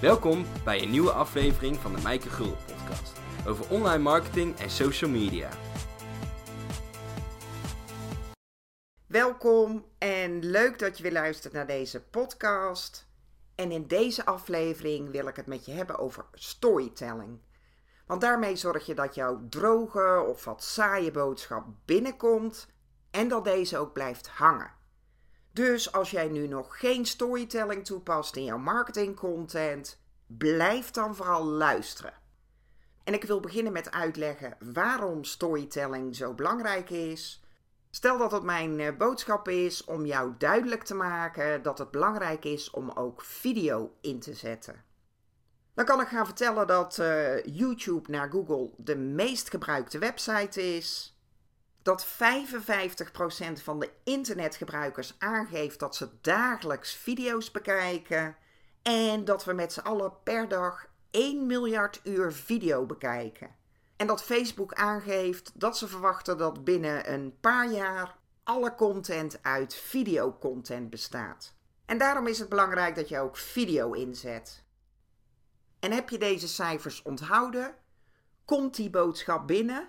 Welkom bij een nieuwe aflevering van de Mijke Gul podcast over online marketing en social media. Welkom en leuk dat je weer luistert naar deze podcast. En in deze aflevering wil ik het met je hebben over storytelling. Want daarmee zorg je dat jouw droge of wat saaie boodschap binnenkomt en dat deze ook blijft hangen. Dus als jij nu nog geen storytelling toepast in jouw marketingcontent, blijf dan vooral luisteren. En ik wil beginnen met uitleggen waarom storytelling zo belangrijk is. Stel dat het mijn eh, boodschap is om jou duidelijk te maken dat het belangrijk is om ook video in te zetten. Dan kan ik gaan vertellen dat uh, YouTube naar Google de meest gebruikte website is dat 55% van de internetgebruikers aangeeft dat ze dagelijks video's bekijken en dat we met z'n allen per dag 1 miljard uur video bekijken. En dat Facebook aangeeft dat ze verwachten dat binnen een paar jaar alle content uit videocontent bestaat. En daarom is het belangrijk dat je ook video inzet. En heb je deze cijfers onthouden? Komt die boodschap binnen?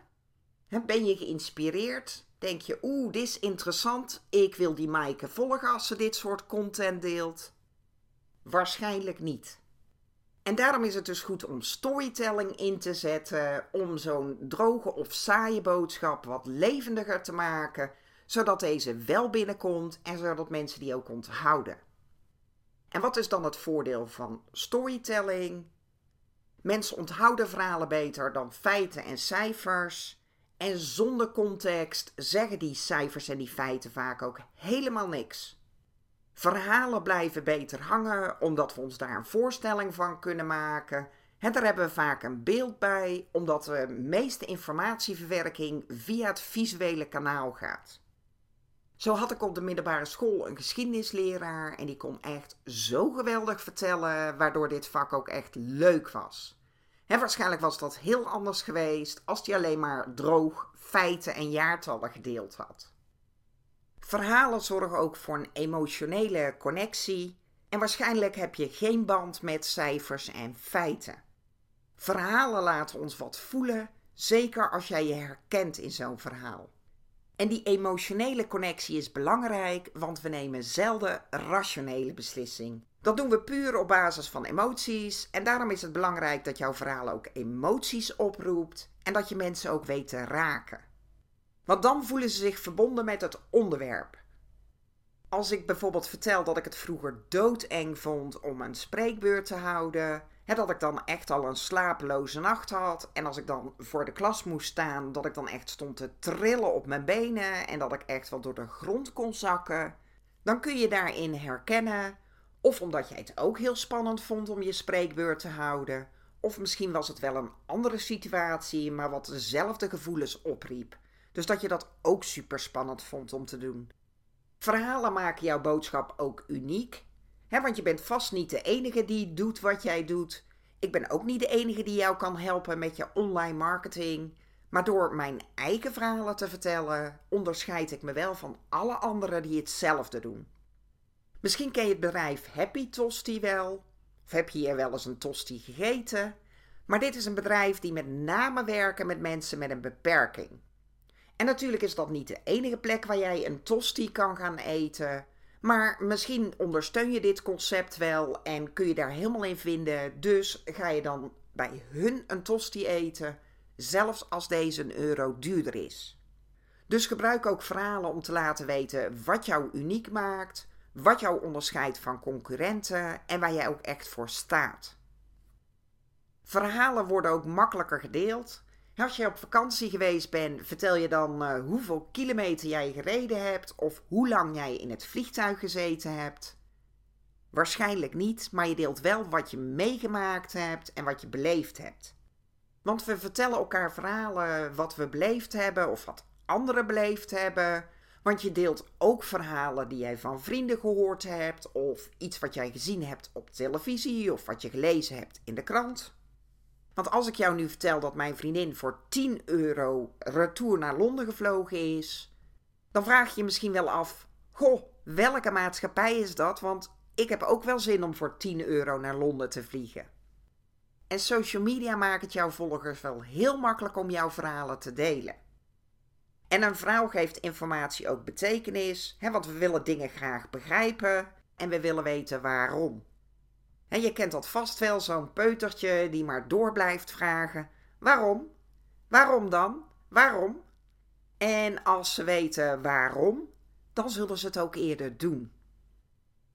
Ben je geïnspireerd? Denk je, oeh, dit is interessant. Ik wil die Maaike volgen als ze dit soort content deelt. Waarschijnlijk niet. En daarom is het dus goed om storytelling in te zetten, om zo'n droge of saaie boodschap wat levendiger te maken, zodat deze wel binnenkomt en zodat mensen die ook onthouden. En wat is dan het voordeel van storytelling? Mensen onthouden verhalen beter dan feiten en cijfers. En zonder context zeggen die cijfers en die feiten vaak ook helemaal niks. Verhalen blijven beter hangen omdat we ons daar een voorstelling van kunnen maken. En daar hebben we vaak een beeld bij, omdat de meeste informatieverwerking via het visuele kanaal gaat. Zo had ik op de middelbare school een geschiedenisleraar en die kon echt zo geweldig vertellen, waardoor dit vak ook echt leuk was. En waarschijnlijk was dat heel anders geweest als hij alleen maar droog feiten en jaartallen gedeeld had. Verhalen zorgen ook voor een emotionele connectie en waarschijnlijk heb je geen band met cijfers en feiten. Verhalen laten ons wat voelen, zeker als jij je herkent in zo'n verhaal. En die emotionele connectie is belangrijk, want we nemen zelden rationele beslissingen. Dat doen we puur op basis van emoties en daarom is het belangrijk dat jouw verhaal ook emoties oproept en dat je mensen ook weet te raken. Want dan voelen ze zich verbonden met het onderwerp. Als ik bijvoorbeeld vertel dat ik het vroeger doodeng vond om een spreekbeurt te houden, dat ik dan echt al een slapeloze nacht had en als ik dan voor de klas moest staan, dat ik dan echt stond te trillen op mijn benen en dat ik echt wel door de grond kon zakken, dan kun je daarin herkennen of omdat jij het ook heel spannend vond om je spreekbeurt te houden. Of misschien was het wel een andere situatie, maar wat dezelfde gevoelens opriep. Dus dat je dat ook super spannend vond om te doen. Verhalen maken jouw boodschap ook uniek. Want je bent vast niet de enige die doet wat jij doet. Ik ben ook niet de enige die jou kan helpen met je online marketing. Maar door mijn eigen verhalen te vertellen, onderscheid ik me wel van alle anderen die hetzelfde doen. Misschien ken je het bedrijf Happy Tosti wel. Of heb je hier wel eens een tosti gegeten? Maar dit is een bedrijf die met name werken met mensen met een beperking. En natuurlijk is dat niet de enige plek waar jij een tosti kan gaan eten. Maar misschien ondersteun je dit concept wel en kun je daar helemaal in vinden. Dus ga je dan bij hun een tosti eten, zelfs als deze een euro duurder is. Dus gebruik ook verhalen om te laten weten wat jou uniek maakt, wat jou onderscheidt van concurrenten en waar jij ook echt voor staat. Verhalen worden ook makkelijker gedeeld. Als je op vakantie geweest bent, vertel je dan uh, hoeveel kilometer jij gereden hebt of hoe lang jij in het vliegtuig gezeten hebt. Waarschijnlijk niet, maar je deelt wel wat je meegemaakt hebt en wat je beleefd hebt. Want we vertellen elkaar verhalen wat we beleefd hebben of wat anderen beleefd hebben, want je deelt ook verhalen die jij van vrienden gehoord hebt, of iets wat jij gezien hebt op televisie, of wat je gelezen hebt in de krant. Want als ik jou nu vertel dat mijn vriendin voor 10 euro retour naar Londen gevlogen is, dan vraag je je misschien wel af: Goh, welke maatschappij is dat? Want ik heb ook wel zin om voor 10 euro naar Londen te vliegen. En social media maakt het jouw volgers wel heel makkelijk om jouw verhalen te delen. En een verhaal geeft informatie ook betekenis, hè, want we willen dingen graag begrijpen en we willen weten waarom. En je kent dat vast wel, zo'n peutertje die maar door blijft vragen: waarom? Waarom dan? Waarom? En als ze weten waarom, dan zullen ze het ook eerder doen.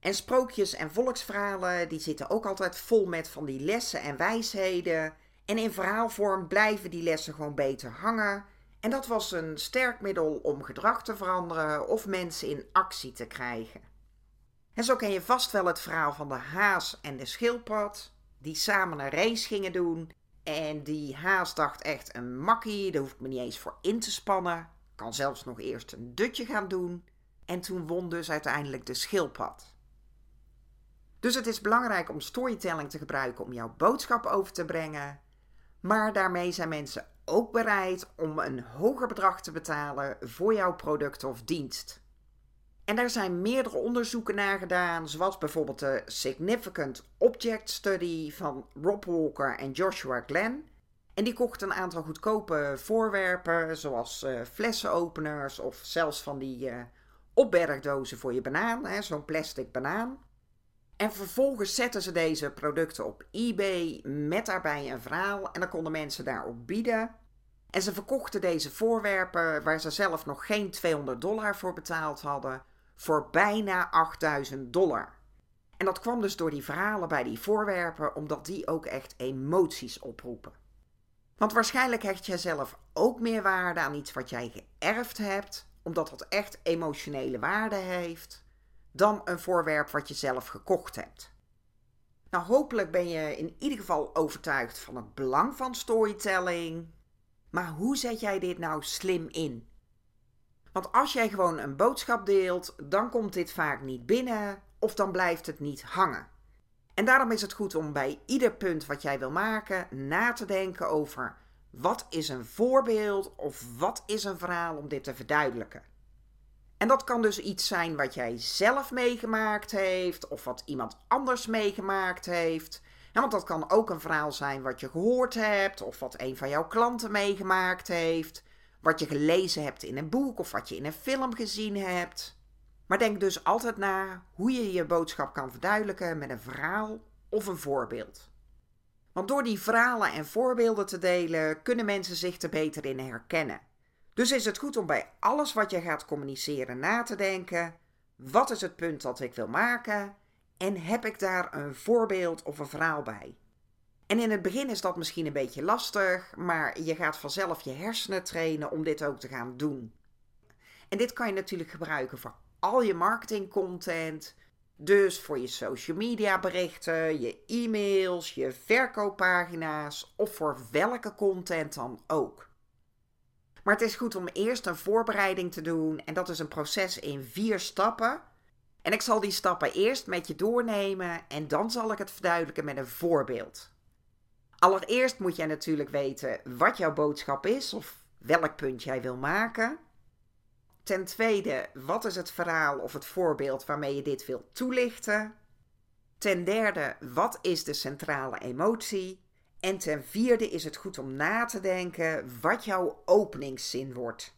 En sprookjes en volksverhalen die zitten ook altijd vol met van die lessen en wijsheden. En in verhaalvorm blijven die lessen gewoon beter hangen. En dat was een sterk middel om gedrag te veranderen of mensen in actie te krijgen. En zo ken je vast wel het verhaal van de haas en de schildpad, die samen een race gingen doen. En die haas dacht echt een makkie, daar hoef ik me niet eens voor in te spannen. Kan zelfs nog eerst een dutje gaan doen. En toen won dus uiteindelijk de schildpad. Dus het is belangrijk om storytelling te gebruiken om jouw boodschap over te brengen. Maar daarmee zijn mensen ook bereid om een hoger bedrag te betalen voor jouw product of dienst. En daar zijn meerdere onderzoeken naar gedaan, zoals bijvoorbeeld de Significant Object Study van Rob Walker en Joshua Glenn. En die kochten een aantal goedkope voorwerpen, zoals uh, flessenopeners of zelfs van die uh, opbergdozen voor je banaan, zo'n plastic banaan. En vervolgens zetten ze deze producten op eBay met daarbij een verhaal en dan konden mensen daarop bieden. En ze verkochten deze voorwerpen, waar ze zelf nog geen 200 dollar voor betaald hadden, voor bijna 8000 dollar. En dat kwam dus door die verhalen bij die voorwerpen, omdat die ook echt emoties oproepen. Want waarschijnlijk hecht jij zelf ook meer waarde aan iets wat jij geërfd hebt, omdat dat echt emotionele waarde heeft dan een voorwerp wat je zelf gekocht hebt. Nou, hopelijk ben je in ieder geval overtuigd van het belang van storytelling. Maar hoe zet jij dit nou slim in? Want als jij gewoon een boodschap deelt, dan komt dit vaak niet binnen of dan blijft het niet hangen. En daarom is het goed om bij ieder punt wat jij wil maken na te denken over wat is een voorbeeld of wat is een verhaal om dit te verduidelijken. En dat kan dus iets zijn wat jij zelf meegemaakt heeft of wat iemand anders meegemaakt heeft. want dat kan ook een verhaal zijn wat je gehoord hebt of wat een van jouw klanten meegemaakt heeft. Wat je gelezen hebt in een boek of wat je in een film gezien hebt. Maar denk dus altijd na hoe je je boodschap kan verduidelijken met een verhaal of een voorbeeld. Want door die verhalen en voorbeelden te delen kunnen mensen zich er beter in herkennen. Dus is het goed om bij alles wat je gaat communiceren na te denken: wat is het punt dat ik wil maken? En heb ik daar een voorbeeld of een verhaal bij? En in het begin is dat misschien een beetje lastig, maar je gaat vanzelf je hersenen trainen om dit ook te gaan doen. En dit kan je natuurlijk gebruiken voor al je marketingcontent. Dus voor je social media berichten, je e-mails, je verkooppagina's of voor welke content dan ook. Maar het is goed om eerst een voorbereiding te doen. En dat is een proces in vier stappen. En ik zal die stappen eerst met je doornemen en dan zal ik het verduidelijken met een voorbeeld. Allereerst moet jij natuurlijk weten wat jouw boodschap is of welk punt jij wil maken. Ten tweede, wat is het verhaal of het voorbeeld waarmee je dit wilt toelichten? Ten derde, wat is de centrale emotie? En ten vierde is het goed om na te denken wat jouw openingszin wordt.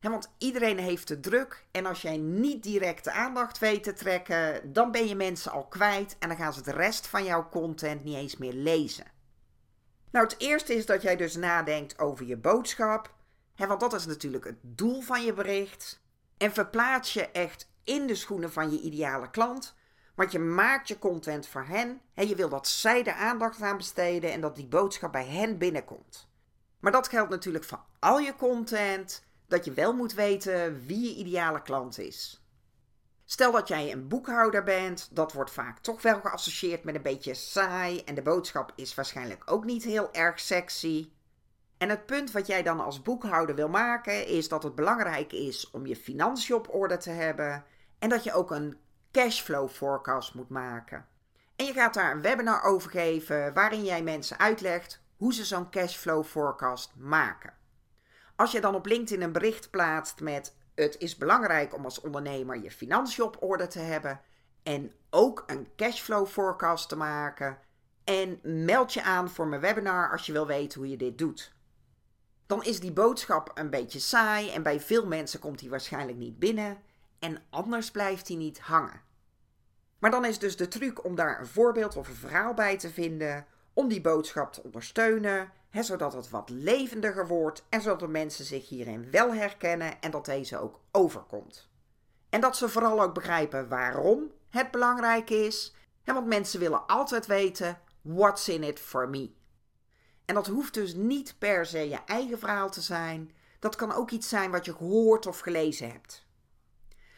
want iedereen heeft de druk en als jij niet direct de aandacht weet te trekken, dan ben je mensen al kwijt en dan gaan ze de rest van jouw content niet eens meer lezen. Nou, het eerste is dat jij dus nadenkt over je boodschap, want dat is natuurlijk het doel van je bericht. En verplaats je echt in de schoenen van je ideale klant want je maakt je content voor hen en je wil dat zij de aandacht aan besteden en dat die boodschap bij hen binnenkomt. Maar dat geldt natuurlijk voor al je content, dat je wel moet weten wie je ideale klant is. Stel dat jij een boekhouder bent, dat wordt vaak toch wel geassocieerd met een beetje saai en de boodschap is waarschijnlijk ook niet heel erg sexy. En het punt wat jij dan als boekhouder wil maken is dat het belangrijk is om je financiën op orde te hebben en dat je ook een cashflow forecast moet maken. En je gaat daar een webinar over geven waarin jij mensen uitlegt hoe ze zo'n cashflow forecast maken. Als je dan op LinkedIn een bericht plaatst met het is belangrijk om als ondernemer je financiën op orde te hebben en ook een cashflow forecast te maken. En meld je aan voor mijn webinar als je wil weten hoe je dit doet. Dan is die boodschap een beetje saai en bij veel mensen komt die waarschijnlijk niet binnen en anders blijft hij niet hangen. Maar dan is dus de truc om daar een voorbeeld of een verhaal bij te vinden om die boodschap te ondersteunen, hè, zodat het wat levendiger wordt en zodat de mensen zich hierin wel herkennen en dat deze ook overkomt. En dat ze vooral ook begrijpen waarom het belangrijk is, hè, want mensen willen altijd weten: what's in it for me? En dat hoeft dus niet per se je eigen verhaal te zijn. Dat kan ook iets zijn wat je gehoord of gelezen hebt.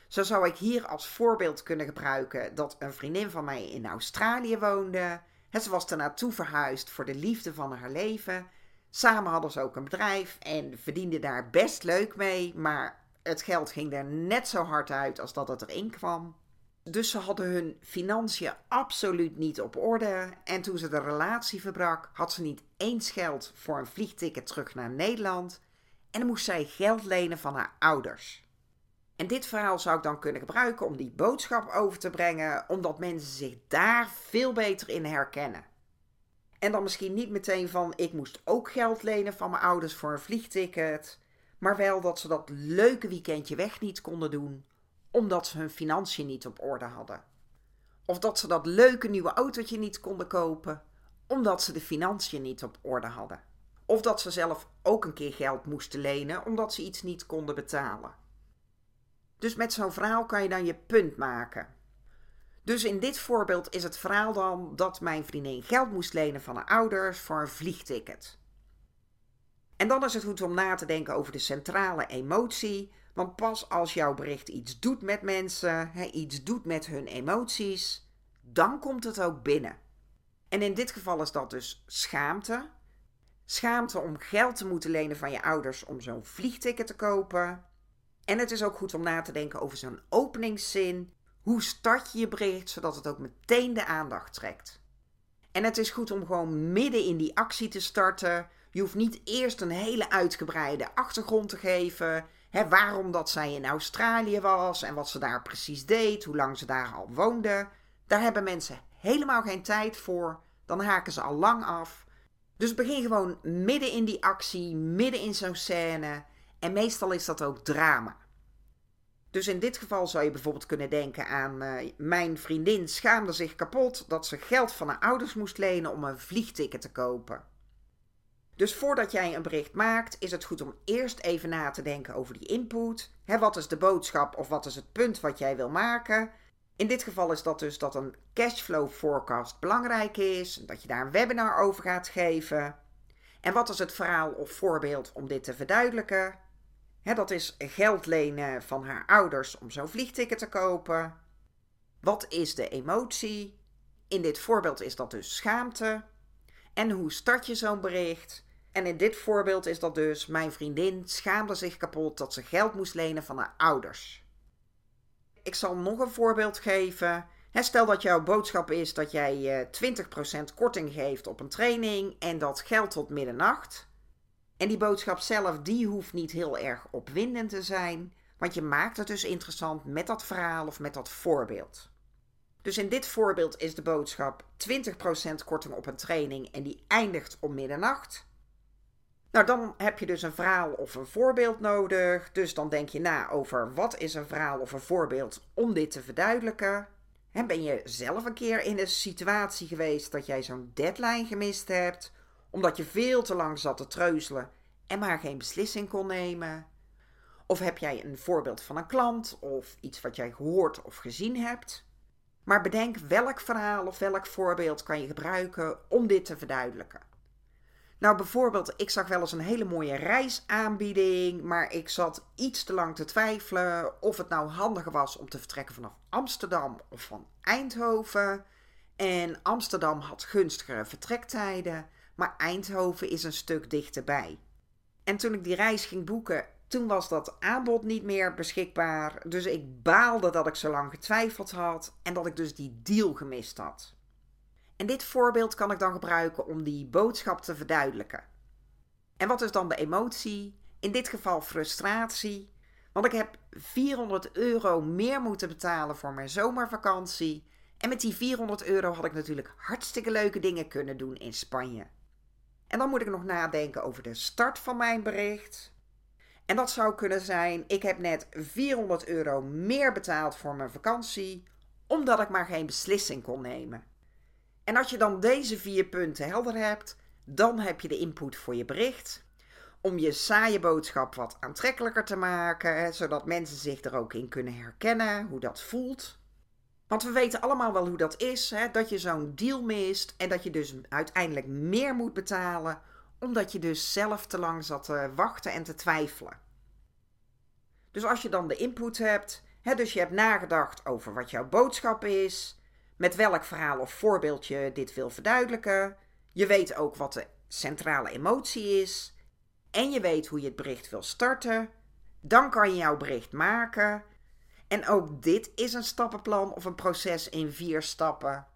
Zo zou ik hier als voorbeeld kunnen gebruiken dat een vriendin van mij in Australië woonde. Ze was er naartoe verhuisd voor de liefde van haar leven. Samen hadden ze ook een bedrijf en verdienden daar best leuk mee, maar het geld ging er net zo hard uit als dat het erin kwam. Dus ze hadden hun financiën absoluut niet op orde. En toen ze de relatie verbrak, had ze niet eens geld voor een vliegticket terug naar Nederland. En dan moest zij geld lenen van haar ouders. En dit verhaal zou ik dan kunnen gebruiken om die boodschap over te brengen, omdat mensen zich daar veel beter in herkennen. En dan misschien niet meteen van ik moest ook geld lenen van mijn ouders voor een vliegticket, maar wel dat ze dat leuke weekendje weg niet konden doen, omdat ze hun financiën niet op orde hadden. Of dat ze dat leuke nieuwe autootje niet konden kopen, omdat ze de financiën niet op orde hadden. Of dat ze zelf ook een keer geld moesten lenen omdat ze iets niet konden betalen. Dus met zo'n verhaal kan je dan je punt maken. Dus in dit voorbeeld is het verhaal dan dat mijn vriendin geld moest lenen van haar ouders voor een vliegticket. En dan is het goed om na te denken over de centrale emotie. Want pas als jouw bericht iets doet met mensen, iets doet met hun emoties, dan komt het ook binnen. En in dit geval is dat dus schaamte. Schaamte om geld te moeten lenen van je ouders om zo'n vliegticket te kopen. En het is ook goed om na te denken over zo'n openingszin. Hoe start je je bericht zodat het ook meteen de aandacht trekt? En het is goed om gewoon midden in die actie te starten. Je hoeft niet eerst een hele uitgebreide achtergrond te geven. Waarom dat zij in Australië was en wat ze daar precies deed, hoe lang ze daar al woonde. Daar hebben mensen helemaal geen tijd voor. Dan haken ze al lang af. Dus begin gewoon midden in die actie, midden in zo'n scène. En meestal is dat ook drama. Dus in dit geval zou je bijvoorbeeld kunnen denken aan uh, mijn vriendin schaamde zich kapot dat ze geld van haar ouders moest lenen om een vliegticket te kopen. Dus voordat jij een bericht maakt, is het goed om eerst even na te denken over die input. Wat is de boodschap of wat is het punt wat jij wil maken? In dit geval is dat dus dat een cashflow forecast belangrijk is, dat je daar een webinar over gaat geven. En wat is het verhaal of voorbeeld om dit te verduidelijken? Dat is geld lenen van haar ouders om zo'n vliegticket te kopen. Wat is de emotie? In dit voorbeeld is dat dus schaamte. En hoe start je zo'n bericht? En in dit voorbeeld is dat dus mijn vriendin schaamde zich kapot dat ze geld moest lenen van haar ouders. Ik zal nog een voorbeeld geven. stel dat jouw boodschap is dat jij 20% eh, korting geeft op een training en dat geldt tot middernacht. En die boodschap zelf, die hoeft niet heel erg opwindend te zijn, want je maakt het dus interessant met dat verhaal of met dat voorbeeld. Dus in dit voorbeeld is de boodschap 20% korting op een training en die eindigt om middernacht. Nou, dan heb je dus een verhaal of een voorbeeld nodig. Dus dan denk je na over wat is een verhaal of een voorbeeld om dit te verduidelijken. En ben je zelf een keer in een situatie geweest dat jij zo'n deadline gemist hebt? Omdat je veel te lang zat te treuzelen en maar geen beslissing kon nemen? Of heb jij een voorbeeld van een klant of iets wat jij gehoord of gezien hebt? Maar bedenk welk verhaal of welk voorbeeld kan je gebruiken om dit te verduidelijken. Nou, bijvoorbeeld, ik zag wel eens een hele mooie reisaanbieding, maar ik zat iets te lang te twijfelen of het nou handiger was om te vertrekken vanaf Amsterdam of van Eindhoven. En Amsterdam had gunstigere vertrektijden maar Eindhoven is een stuk dichterbij. En toen ik die reis ging boeken, toen was dat aanbod niet meer beschikbaar. Dus ik baalde dat ik zo lang getwijfeld had en dat ik dus die deal gemist had. En dit voorbeeld kan ik dan gebruiken om die boodschap te verduidelijken. En wat is dan de emotie? In dit geval frustratie. Want ik heb 400 euro meer moeten betalen voor mijn zomervakantie. En met die 400 euro had ik natuurlijk hartstikke leuke dingen kunnen doen in Spanje. En dan moet ik nog nadenken over de start van mijn bericht. En dat zou kunnen zijn: ik heb net 400 euro meer betaald voor mijn vakantie, omdat ik maar geen beslissing kon nemen. En als je dan deze vier punten helder hebt, dan heb je de input voor je bericht. Om je saaie boodschap wat aantrekkelijker te maken, zodat mensen zich er ook in kunnen herkennen, hoe dat voelt. Want we weten allemaal wel hoe dat is, hè? dat je zo'n deal mist en dat je dus uiteindelijk meer moet betalen, omdat je dus zelf te lang zat te wachten en te twijfelen. Dus als je dan de input hebt, hè, dus je hebt nagedacht over wat jouw boodschap is, met welk verhaal of voorbeeld je dit wil verduidelijken, je weet ook wat de centrale emotie is en je weet hoe je het bericht wil starten, dan kan je jouw bericht maken en ook dit is een stappenplan of een proces in vier stappen.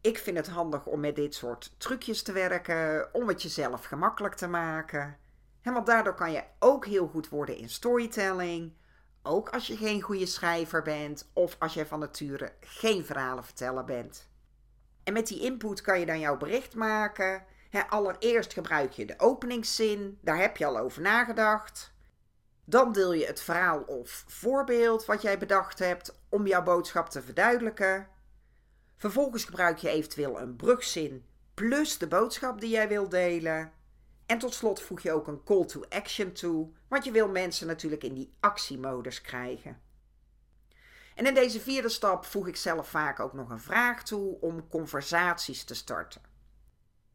Ik vind het handig om met dit soort trucjes te werken, om het jezelf gemakkelijk te maken. En want daardoor kan je ook heel goed worden in storytelling. Ook als je geen goede schrijver bent of als je van nature geen verhalen vertellen bent. En met die input kan je dan jouw bericht maken. allereerst gebruik je de openingszin, daar heb je al over nagedacht. Dan deel je het verhaal of voorbeeld wat jij bedacht hebt om jouw boodschap te verduidelijken. Vervolgens gebruik je eventueel een brugzin plus de boodschap die jij wil delen. En tot slot voeg je ook een call to action toe, want je wil mensen natuurlijk in die actiemodus krijgen. En in deze vierde stap voeg ik zelf vaak ook nog een vraag toe om conversaties te starten.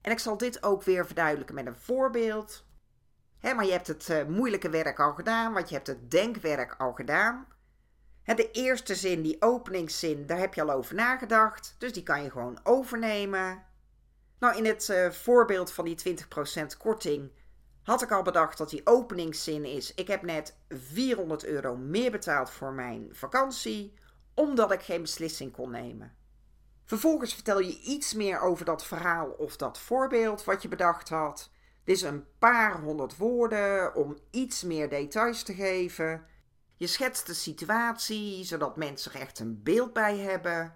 En ik zal dit ook weer verduidelijken met een voorbeeld maar je hebt het uh, moeilijke werk al gedaan, want je hebt het denkwerk al gedaan. de eerste zin, die openingszin, daar heb je al over nagedacht. Dus die kan je gewoon overnemen. Nou, in het uh, voorbeeld van die 20% korting had ik al bedacht dat die openingszin is. Ik heb net 400 euro meer betaald voor mijn vakantie, omdat ik geen beslissing kon nemen. Vervolgens vertel je iets meer over dat verhaal of dat voorbeeld wat je bedacht had. Is een paar honderd woorden om iets meer details te geven. Je schetst de situatie zodat mensen er echt een beeld bij hebben.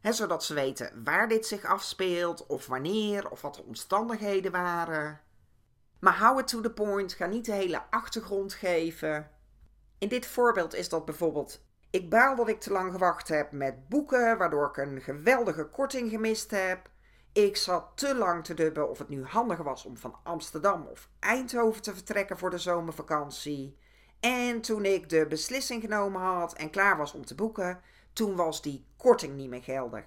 He, zodat ze weten waar dit zich afspeelt, of wanneer, of wat de omstandigheden waren. Maar hou het to the point, ga niet de hele achtergrond geven. In dit voorbeeld is dat bijvoorbeeld: Ik baal dat ik te lang gewacht heb met boeken, waardoor ik een geweldige korting gemist heb. Ik zat te lang te dubben of het nu handiger was om van Amsterdam of Eindhoven te vertrekken voor de zomervakantie. En toen ik de beslissing genomen had en klaar was om te boeken, toen was die korting niet meer geldig.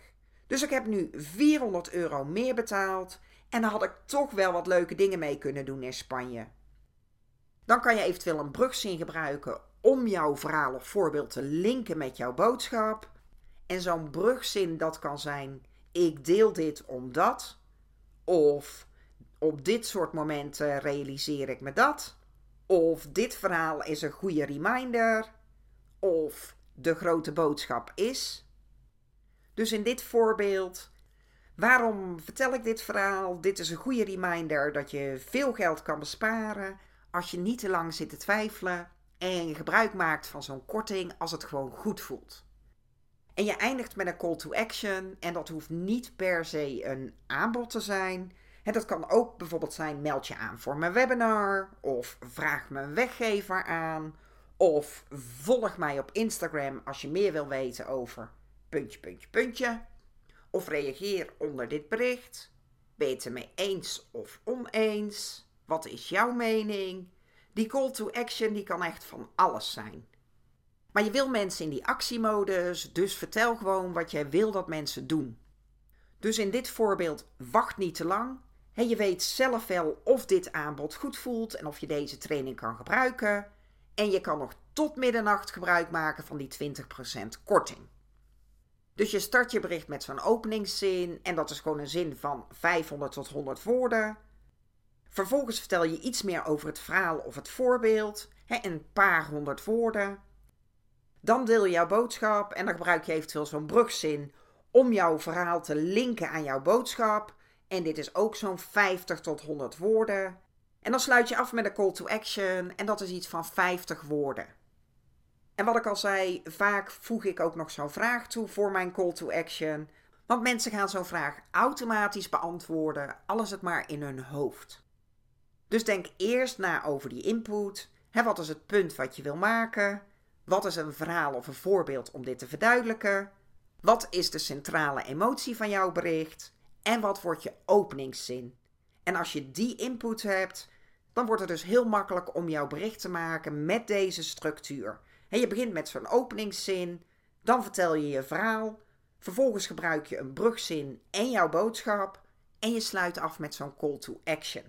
Dus ik heb nu 400 euro meer betaald en dan had ik toch wel wat leuke dingen mee kunnen doen in Spanje. Dan kan je eventueel een brugzin gebruiken om jouw verhaal of voorbeeld te linken met jouw boodschap. En zo'n brugzin dat kan zijn ik deel dit omdat. Of op dit soort momenten realiseer ik me dat. Of dit verhaal is een goede reminder. Of de grote boodschap is. Dus in dit voorbeeld, waarom vertel ik dit verhaal? Dit is een goede reminder dat je veel geld kan besparen als je niet te lang zit te twijfelen en gebruik maakt van zo'n korting als het gewoon goed voelt. En je eindigt met een call to action. En dat hoeft niet per se een aanbod te zijn. En dat kan ook bijvoorbeeld zijn: meld je aan voor mijn webinar. Of vraag mijn weggever aan. Of volg mij op Instagram als je meer wil weten over puntje, puntje, puntje. Of reageer onder dit bericht. Ben je het ermee eens of oneens? Wat is jouw mening? Die call to action die kan echt van alles zijn. Maar je wil mensen in die actiemodus, dus vertel gewoon wat jij wil dat mensen doen. Dus in dit voorbeeld, wacht niet te lang. je weet zelf wel of dit aanbod goed voelt en of je deze training kan gebruiken. En je kan nog tot middernacht gebruik maken van die 20% korting. Dus je start je bericht met zo'n openingszin en dat is gewoon een zin van 500 tot 100 woorden. Vervolgens vertel je iets meer over het verhaal of het voorbeeld, een paar honderd woorden. Dan deel je jouw boodschap en dan gebruik je eventueel zo'n brugzin om jouw verhaal te linken aan jouw boodschap. En dit is ook zo'n 50 tot 100 woorden. En dan sluit je af met een call to action en dat is iets van 50 woorden. En wat ik al zei, vaak voeg ik ook nog zo'n vraag toe voor mijn call to action. Want mensen gaan zo'n vraag automatisch beantwoorden, alles het maar in hun hoofd. Dus denk eerst na over die input. Wat is het punt wat je wil maken? Wat is een verhaal of een voorbeeld om dit te verduidelijken? Wat is de centrale emotie van jouw bericht? En wat wordt je openingszin? En als je die input hebt, dan wordt het dus heel makkelijk om jouw bericht te maken met deze structuur. je begint met zo'n openingszin, dan vertel je je verhaal, vervolgens gebruik je een brugzin en jouw boodschap en je sluit af met zo'n call to action.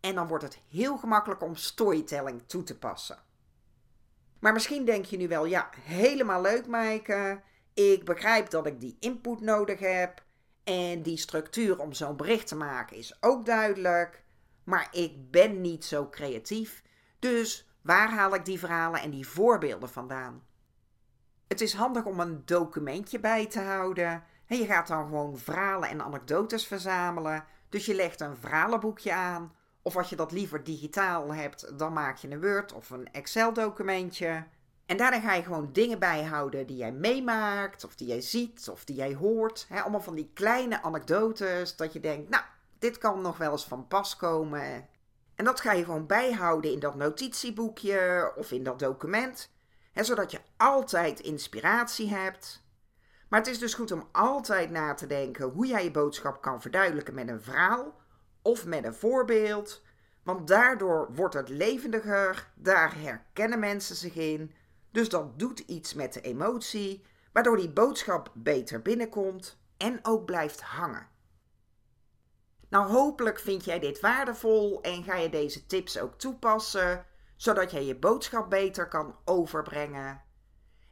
En dan wordt het heel gemakkelijk om storytelling toe te passen. Maar misschien denk je nu wel, ja, helemaal leuk Maaike. Ik begrijp dat ik die input nodig heb. En die structuur om zo'n bericht te maken is ook duidelijk. Maar ik ben niet zo creatief. Dus waar haal ik die verhalen en die voorbeelden vandaan? Het is handig om een documentje bij te houden. En je gaat dan gewoon verhalen en anekdotes verzamelen. Dus je legt een verhalenboekje aan. Of als je dat liever digitaal hebt, dan maak je een Word of een Excel-documentje. En daarin ga je gewoon dingen bijhouden die jij meemaakt, of die jij ziet, of die jij hoort. Allemaal van die kleine anekdotes dat je denkt, nou, dit kan nog wel eens van pas komen. En dat ga je gewoon bijhouden in dat notitieboekje of in dat document. Zodat je altijd inspiratie hebt. Maar het is dus goed om altijd na te denken hoe jij je boodschap kan verduidelijken met een verhaal of met een voorbeeld. Want daardoor wordt het levendiger, daar herkennen mensen zich in. Dus dat doet iets met de emotie, waardoor die boodschap beter binnenkomt en ook blijft hangen. Nou, hopelijk vind jij dit waardevol en ga je deze tips ook toepassen, zodat jij je boodschap beter kan overbrengen.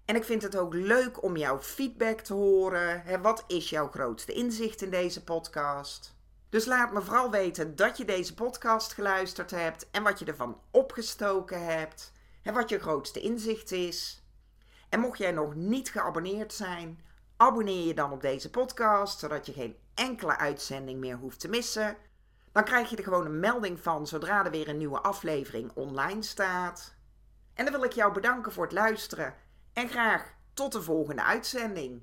En ik vind het ook leuk om jouw feedback te horen. wat is jouw grootste inzicht in deze podcast? Dus laat me vooral weten dat je deze podcast geluisterd hebt en wat je ervan opgestoken hebt en wat je grootste inzicht is. En mocht jij nog niet geabonneerd zijn, abonneer je dan op deze podcast, zodat je geen enkele uitzending meer hoeft te missen. Dan krijg je er gewoon een melding van zodra er weer een nieuwe aflevering online staat. En dan wil ik jou bedanken voor het luisteren en graag tot de volgende uitzending.